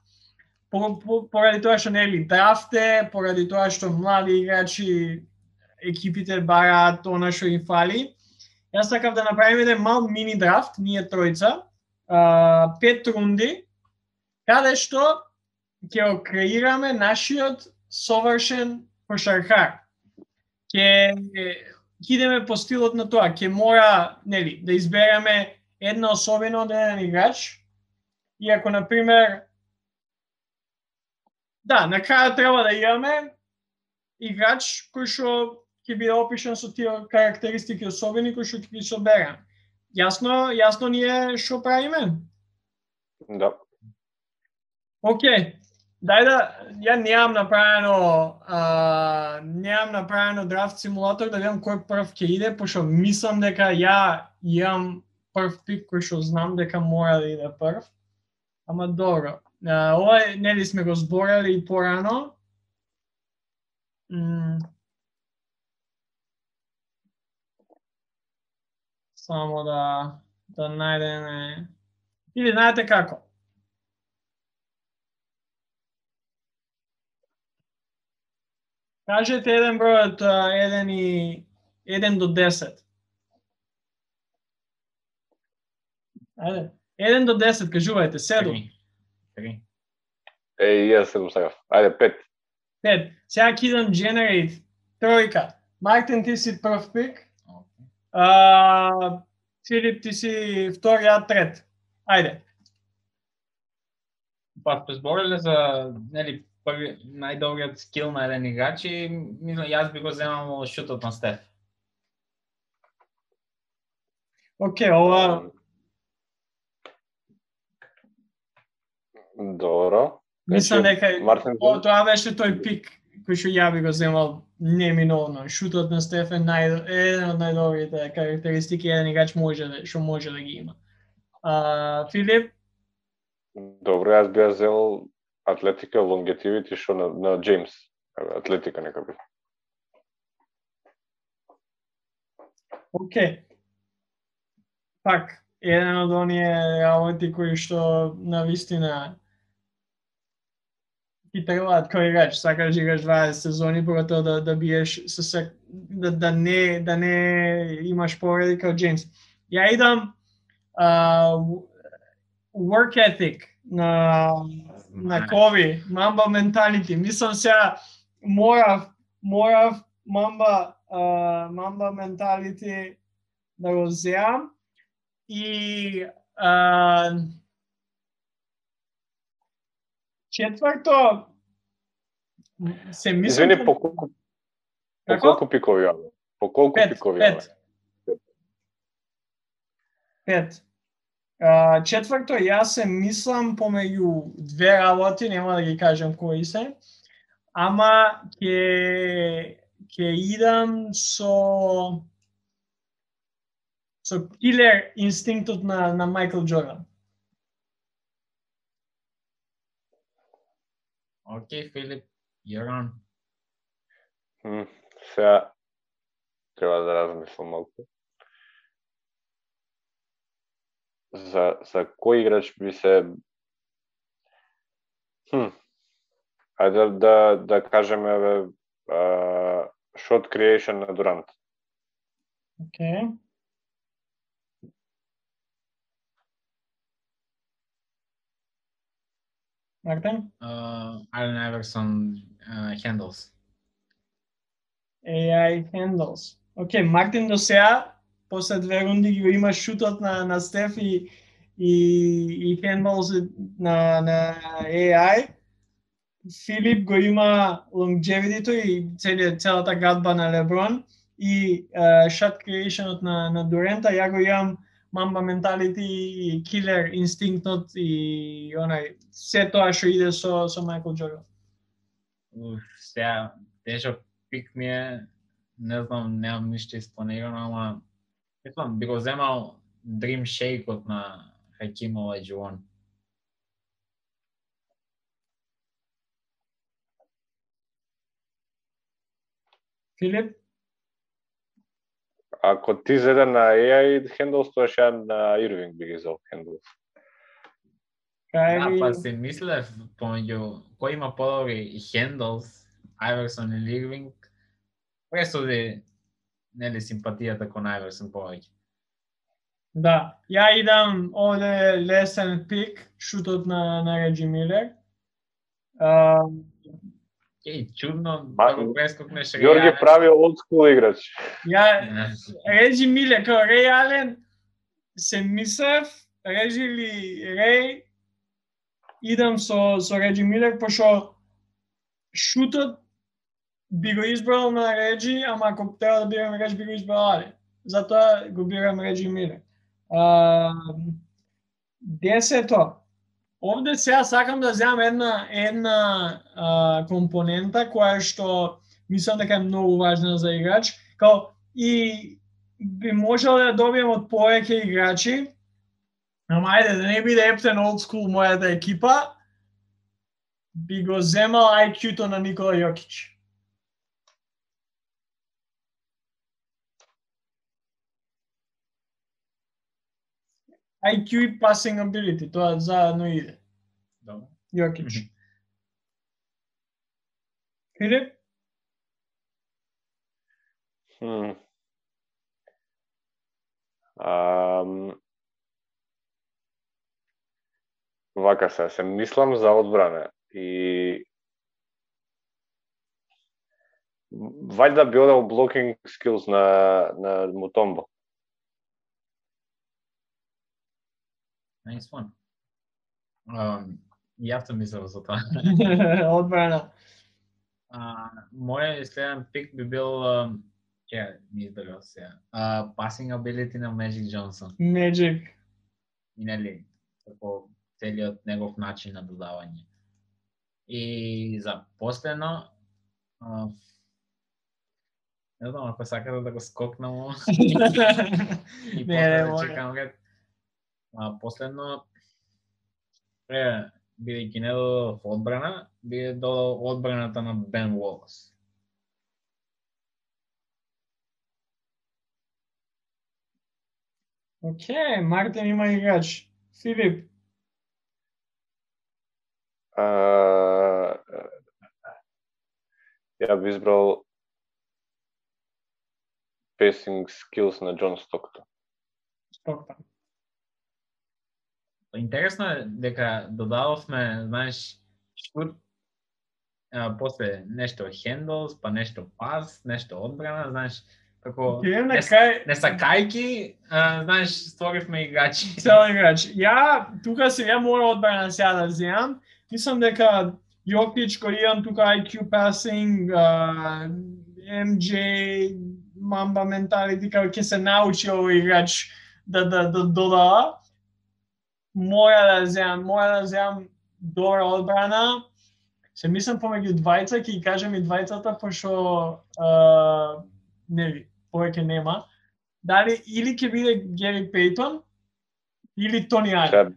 поради тоа што нели драфт драфте, поради тоа што млади играчи екипите бараат она што им фали. Јас сакав да направиме еден мал мини драфт, ние тројца, а, пет рунди, каде што ќе го креираме нашиот совршен кошаркар. Ќе ќе идеме по стилот на тоа, ќе мора, нели, да избереме една особено од еден играч И ако, например, да, на крајот треба да имаме играч кој што ќе биде опишан со тие карактеристики особени кои што ќе ги соберам. Јасно, јасно ни е што правиме? Да. Океј. Дај да, ја немам направено, а, немам направено драфт симулатор да видам кој прв ќе иде, пошто мислам дека ја имам прв пик кој што знам дека мора да иде прв. Ама добро. А, ова нели сме го зборали и порано. М Само да да најдеме или знаете како? Кажете еден број од а, еден и еден до 10. Ајде. Еден до 10, кажувајте, седум. Три. Три. Е, и јас се го сакав. Ајде, пет. 5. Сега ќе идам generate тројка. Мартин ти си прв пик. А, Филип ти си втори, а трет. Ајде. Па сме збориле за нели први најдобриот скил на еден играч и мислам јас би го земал шутот на Стеф. Океј, ова Добро. мислам Значи, дека Мартин О, тоа беше тој пик кој што ја би го земал неминовно. Шутот на Стефен нај еден од најдобрите карактеристики еден играч може да што може да ги има. А, Филип, Добро, јас би ја взел Атлетика лонгетивити што на, на Джеймс. Атлетика нека би. окей. Пак, еден од оние работи кои што на вистина ти требаат кој играч, сакаш да играш 20 сезони, поготово да, да биеш со сек, да, да не да не имаш повреди као Джеймс. Ја идам а, work ethic на на Кови, Мамба mentality. Мислам сега морав морав Мамба а, Мамба mentality да го земам и а, четврто се мислам Извини, по колку, по колку пикови јаве? По колку Пет, пикови пет. јаве? Пет. А, четврто, јас се мислам помеѓу две работи, нема да ги кажам кои се, ама ќе ќе идам со со килер инстинктот на на Майкл Джордан. Окей, Филип, you're on. М, Сега треба да размислам малку. За за кој играч би се Хм. Ајде да да кажеме а, shot creation на Дурант. Океј. Мартин? Uh, Allen Iverson uh, handles. AI handles. Океј, Мартин до сега, после две рунди го има шутот на, на Стеф и, и, и handles на, на AI. Филип го има longevity и целиот целата гадба на Леброн и uh, shot creationот на на Дурента, ја го имам мамба менталити и килер инстинктот и онај се тоа што иде со со Майкл Джордан. Уф, сега тежок пик ми е, не знам, немам ништо испланирано, ама мислам би го земал Dream Shake-от на Хаким Олајджуон. Филип? Ако ти зеде на AI Handles, тоа ја на Ирвинг би ги взел Handles. Да, па си мислев помеѓу кој има подобри handles, Iverson или Irving, пресуди нели симпатијата кон Iverson повеќе. Да, ја идам овде лесен пик, шутот на, на Реджи Милер. А, Еј, чудно да прескокнеш Ѓорги Реален. прави old school играч. ја, <laughs> Реджи Милер, као Реј Ален, се мислев, Реджи или Реј, идам со, со Реджи Милер, пошо шутот би го избрал на Реджи, ама ако треба да бирам Реджи, би го избрал Али. Затоа го бирам Реджи Милер. А, десето. Овде сега сакам да земам една една а, компонента која што мислам дека е многу важна за играч, као и би можел да добием од повеќе играчи, ама ајде да не биде ептен old school мојата екипа, би го земал IQ-то на Никола Јокич. IQ и passing ability, тоа заедно иде. Добро. Јокич. Филип? Хм. Ам... Вака се, се мислам за одбрана и вајда би одел blocking skills на на Мутомбо. Nice one. Um, јавто мислам за тоа. <laughs> Одбрана. А, мојот следен пик би бил um, ќе ми изберал сега. Uh, passing ability на Magic Johnson. Magic. И нели како целиот негов начин на додавање. И за последно а, не знам ако сакате да го скокнам <laughs> и Не, после не, да чекам. А последно е бидејќи не додадов одбрана, би додал одбраната на Бен Уолас. Океј, Мартин има играч. Филип. А, ја би избрал passing skills на Џон Стоктон. Стоктон. Интересно е дека додававме, знаеш, шут, а, после нешто handles, па нешто пас, нешто одбрана, знаеш, како не, кај не сакајки, а, знаеш, створивме играчи. <laughs> цел играч. Ја тука сега мора одбрана сега да земам. Мислам дека Јокич го имам тука IQ passing, а, MJ, Мамба менталити, како ќе се научи овој играч да да да додава. Мора да земам, мора да земам добра одбрана. Се мислам помеѓу двајца, ќе ги кажам и двајцата, пошто а, нели, повеќе нема. Дали или ќе биде Гери Пейтон, или Тони Ален.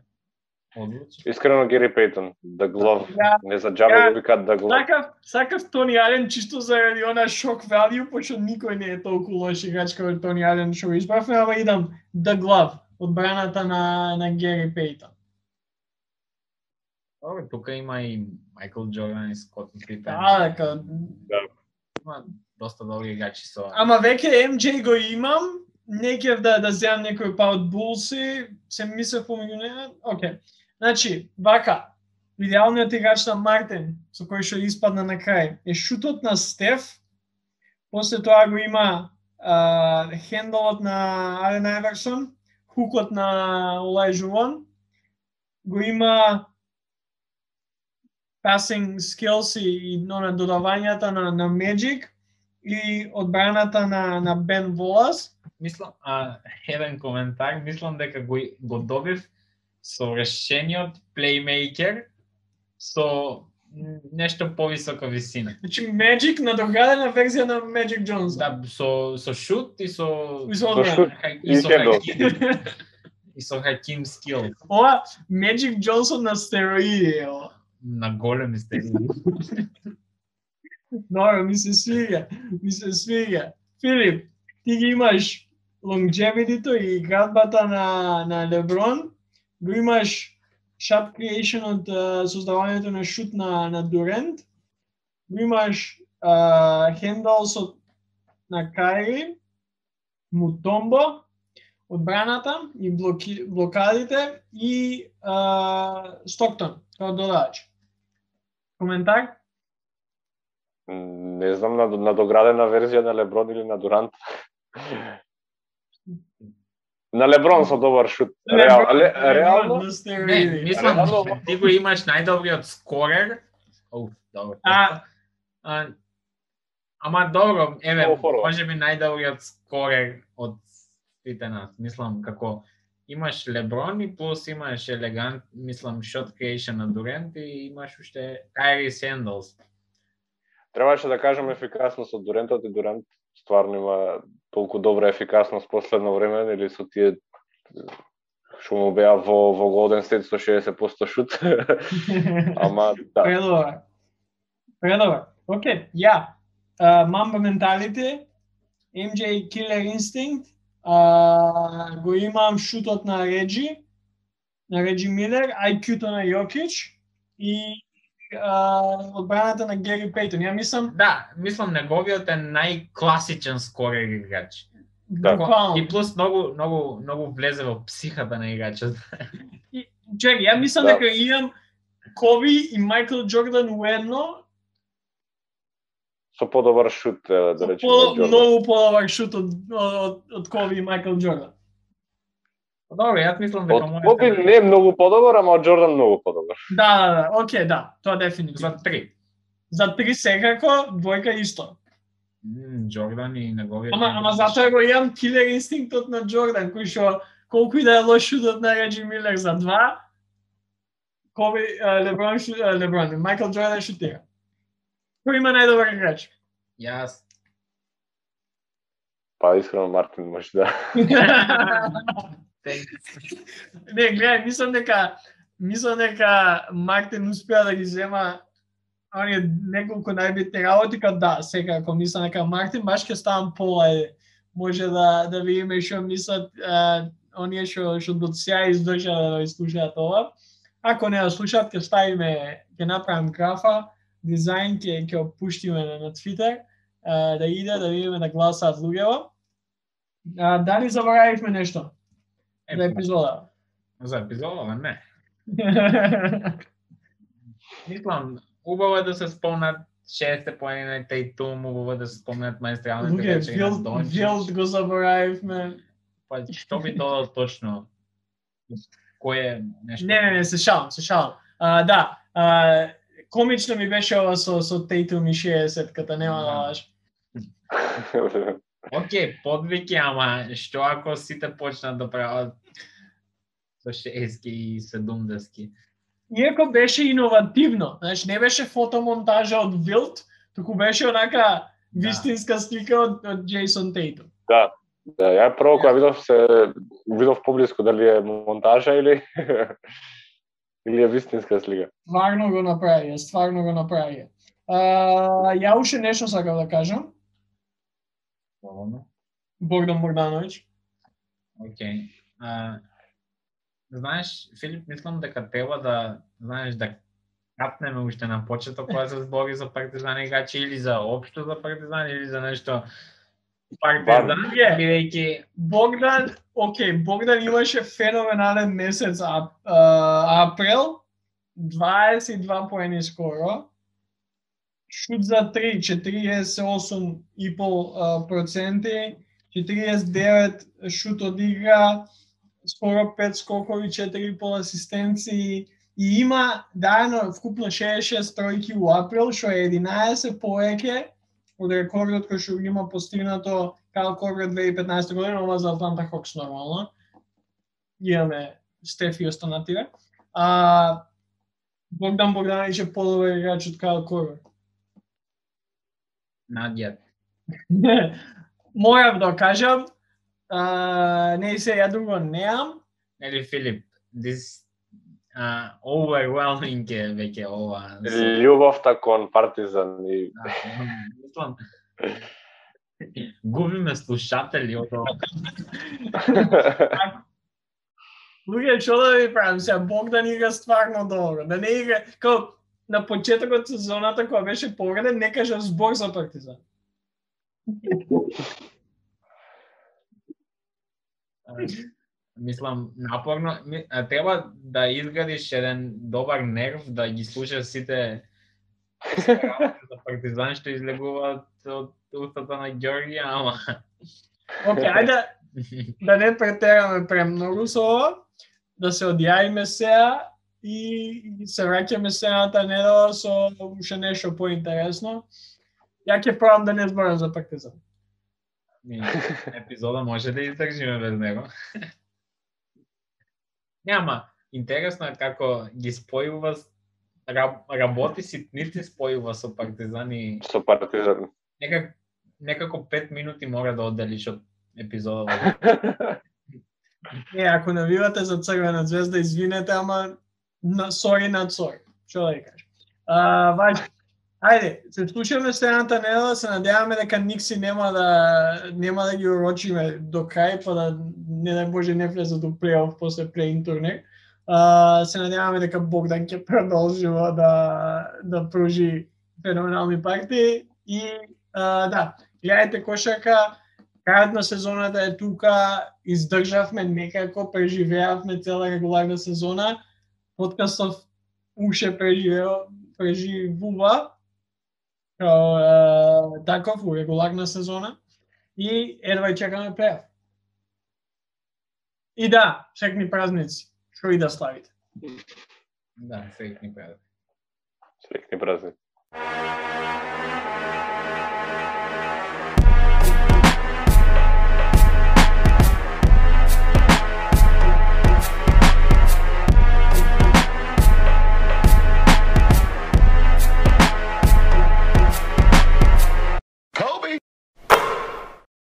Искрено Гери Пейтон, The Glove, Ја, не за џабе ја- го викаат The Glove. Сакав, сакав Тони Ален чисто заради она шок value, пошто никој не е толку лош играч како Тони Ален што го избравме, ама идам The Glove, одбраната на, на Гери Пейтон. Добро, тука има и Майкл Джордан и Скот Пипен. А, дека... Има доста добри играчи со... Ама веќе MJ го имам, не ќе да, да земам некој па од Булси, се мислев помеѓу не, окей. Значи, вака, идеалниот играч на Мартин, со кој што испадна на крај, е шутот на Стеф, после тоа го има а, хендлот на Ален Айверсон, хукот на Олајжу Вон, го има passing skills и, и но на додавањата на, на Magic и одбраната на, на Бен Волас. Мислам, а, еден коментар, мислам дека го, го добив со решениот плеймейкер со нешто повисока висина. Значи Magic надоградена верзија на Magic Johnson. Да, со, со шут и со... И со шут. И и со. Хаким. <laughs> И со Хаким скил Ова Magic Johnson на стероиди ова. на големи стерии. <laughs> Добро, ми се свига, ми се свига. Филип, ти ги имаш longevity и градбата на, на Леброн, го имаш shot creation од uh, создавањето на шут на, на Дурент, го имаш а, хендал со на Кайри, Мутомбо, одбраната и блоки, блокадите и а, Стоктон, како додач. Коментар? Не знам, на, на доградена верзија на Леброн или на Дурант. На Леброн со добар шут. Реал, ле, реално, Не, мислам, Реално- ти го имаш најдобриот скорер. Оу, добро. А- а, ама добро, еве, може би најдобриот скорер од сите нас. Мислам како имаш Леброн и плюс имаш елегант, мислам shot creation на Дурент и имаш уште Кайри Сендалс. требаше да кажам ефикасност од Дурентот и Дурент стварно има толку добра ефикасност последно време, или со тие што му беа во, во Голден Стейт 160% шут. <laughs> Ама да, Предобар. Предобар. Океј, ја. А, Mamba Mentality, MJ Killer Instinct, а, го имам шутот на Реджи, на Реджи Милер, IQ-то на Јокич и одбраната на Гери Пейтон. Ја мислам, Да, мислам неговиот е најкласичен скорер играч. Да. И плюс многу многу многу влезе во психата на играчот. Чекај, ја мислам Да. дека имам Коби и Майкл Джордан уедно, со подобар шут, да со речеме, по, многу подобар шут од, од, од Коби и Майкл Джордан. Добро, јас мислам дека Од Коби не е многу подобар, ама од Джордан многу подобар. Да, да, да, окей, да, тоа дефинитивно. за три. За три секако, двојка исто. М, Джордан и неговиот. Ама, ама затоа го имам килер инстинктот на Джордан, кој што колку и да е лош шутот на Реджи Милер за два, Коби, Леброн, Леброн, Майкл Джордан шутира. Кој има најдобар играч? Јас. Па искрено Мартин може да. <laughs> <laughs> <laughs> Не, гледај, мислам дека мислам дека Мартин успеа да ги зема оние неколку најбитни работи, као да, секако мислам дека Мартин баш ќе ставам пола е, може да да видиме што мислат а, оние што што до сега издржа да слушаат ова. Ако не ја слушаат, ќе ставиме, ќе направим графа, дизајн ќе ќе опуштиме пуштиме на, на Twitter, а, да иде да видиме да гласаат луѓето. А, дали заборавивме нешто за епизода? За епизода, не. <laughs> Мислам, убаво е да се спомнат 60 поени на Тейтум, убаво е да се спомнат маестралните Луѓе, вечери на Дончич. Вилд го заборавивме. Па што би тоа точно? Кој е нешто? Не, не, не, се шалам, се шалам. А, да, а, комично ми беше ова со, со Тейтум и 60-ката, нема да Да. <laughs> Океј, подвики, ама што ако сите почнат да прават со 60 и 70 Иако беше иновативно, значи не беше фотомонтажа од Вилд, туку беше онака вистинска слика од, од Джейсон Тейтум. Да, да, ја прво кога видов се видов поблиску дали е монтажа или <laughs> или е вистинска слика. Стварно го направија, стварно го направија. А, ја уште нешто сакам да кажам. Слободно. Богдан Богдановиќ. Океј. А, знаеш, Филип, мислам дека треба да, знаеш, да капнеме уште на почеток кога се збори за партизани играчи или за општо за партизани или за нешто партизан, бидејќи Богдан, окей, Богдан имаше феноменален месец а, а, април, 22 поени скоро. Шут за 3, 48,5 проценти, 49 шут од игра, скоро 5 скокови, 4,5 асистенции и има дајано вкупно 66 тројки у април, што е 11 повеќе од рекордот кој што има постигнато Кайл Корбер 2015 година, ова за Атланта Хокс нормално. Имаме Стефи и останативе. А Богдан Богданович е подобар играч од Кайл Корбер надјат. <laughs> Морав да кажам, а, не се ја друго неам. Нели Филип, this uh, overwhelming е веќе ова. Љубовта кон партизан и Да, мислам, губиме слушатели од ова. Луѓе, што да ви правам сега? Богдан игра стварно добро. Да не игра, као на почетокот сезоната кога беше повреден, не кажа збор за Партизан. <laughs> Мислам, напорно, треба да изградиш еден добар нерв, да ги слушаш сите <laughs> за партизан што излегуваат од устата на Ѓорѓи, ама Океј, ајде, да не претераме премногу со ова, да се одјавиме сега и се враќаме следната недела со уште нешто поинтересно. Ја ќе пробам да не зборам за партизан. Ми, епизода може да издржиме без него. Нема, интересно е како ги спојува раб, работи ситници спојува со партизани. Со партизан. Некак, некако 5 минути мора да одделиш од епизода. <laughs> Е, ако навивате за Црвена звезда, извинете, ама на сори над сори. Што да ја кажам. А, важно. Ајде, се слушаме следната недела, се надеваме дека Никси нема да нема да ги урочиме до крај, па да не дај Боже не влезе до плейоф после плейн турнир. А, се надеваме дека Богдан ќе продолжува да да пружи феноменални партии и а, да, гледајте кошака крајот на сезоната е тука, издржавме некако, преживеавме цела регуларна сезона. Подкастов уште преживео, преживува као таков у регуларна сезона и едва чекаме плейоф. И да, секни празници, што и да славите. Да, среќни празници. Срекни празници.